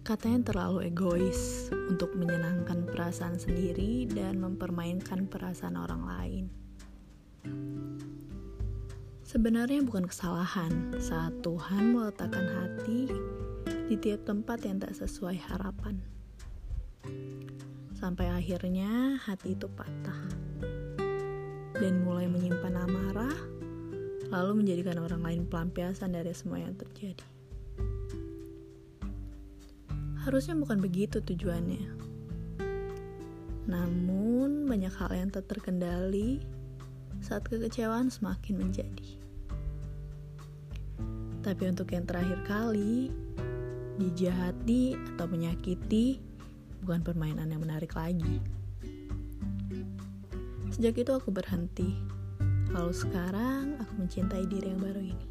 katanya terlalu egois untuk menyenangkan perasaan sendiri dan mempermainkan perasaan orang lain. Sebenarnya bukan kesalahan saat Tuhan meletakkan hati di tiap tempat yang tak sesuai harapan. Sampai akhirnya hati itu patah dan mulai menyimpan amarah, lalu menjadikan orang lain pelampiasan dari semua yang terjadi. Harusnya bukan begitu tujuannya. Namun, banyak hal yang tak terkendali saat kekecewaan semakin menjadi. Tapi untuk yang terakhir kali, dijahati atau menyakiti bukan permainan yang menarik lagi. Sejak itu aku berhenti, lalu sekarang aku mencintai diri yang baru ini.